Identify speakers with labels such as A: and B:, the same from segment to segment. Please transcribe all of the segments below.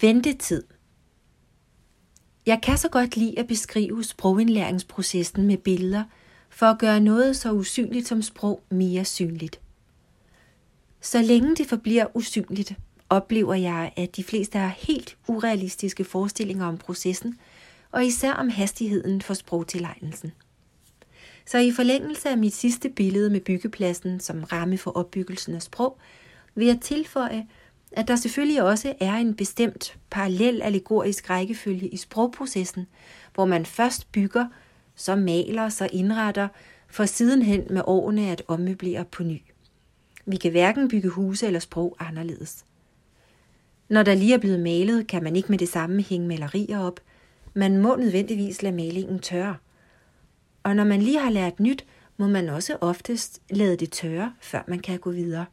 A: Ventetid. Jeg kan så godt lide at beskrive sprogindlæringsprocessen med billeder, for at gøre noget så usynligt som sprog mere synligt. Så længe det forbliver usynligt, oplever jeg, at de fleste har helt urealistiske forestillinger om processen, og især om hastigheden for sprogtilegnelsen. Så i forlængelse af mit sidste billede med byggepladsen som ramme for opbyggelsen af sprog, vil jeg tilføje, at der selvfølgelig også er en bestemt parallel allegorisk rækkefølge i sprogprocessen, hvor man først bygger, så maler, så indretter, for sidenhen med årene at ommøblere på ny. Vi kan hverken bygge huse eller sprog anderledes. Når der lige er blevet malet, kan man ikke med det samme hænge malerier op. Man må nødvendigvis lade malingen tørre. Og når man lige har lært nyt, må man også oftest lade det tørre, før man kan gå videre.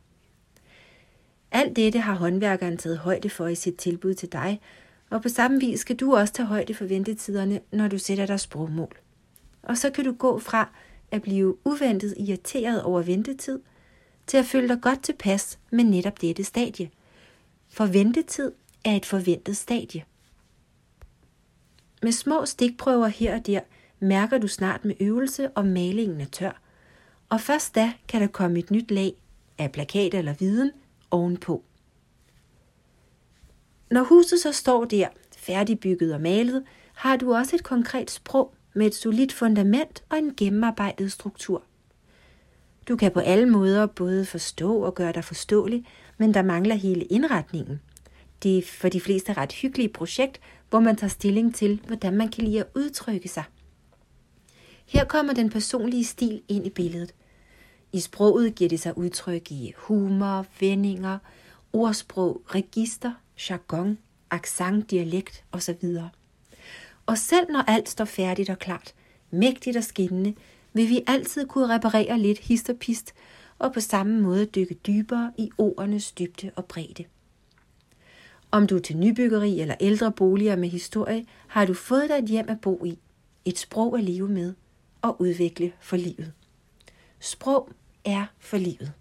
A: Alt dette har håndværkeren taget højde for i sit tilbud til dig, og på samme vis skal du også tage højde for ventetiderne, når du sætter dig sprogmål. Og så kan du gå fra at blive uventet irriteret over ventetid, til at føle dig godt tilpas med netop dette stadie. For ventetid er et forventet stadie. Med små stikprøver her og der mærker du snart med øvelse, om malingen er tør. Og først da kan der komme et nyt lag af plakat eller viden ovenpå. Når huset så står der, færdigbygget og malet, har du også et konkret sprog med et solidt fundament og en gennemarbejdet struktur. Du kan på alle måder både forstå og gøre dig forståelig, men der mangler hele indretningen. Det er for de fleste ret hyggelige projekt, hvor man tager stilling til, hvordan man kan lide at udtrykke sig. Her kommer den personlige stil ind i billedet. I sproget giver det sig udtryk i humor, vendinger, ordsprog, register, jargon, accent, dialekt osv. Og selv når alt står færdigt og klart, mægtigt og skinnende, vil vi altid kunne reparere lidt hist og pist, og på samme måde dykke dybere i ordenes dybde og bredde. Om du er til nybyggeri eller ældre boliger med historie, har du fået dig et hjem at bo i, et sprog at leve med og udvikle for livet. Sprog er for livet.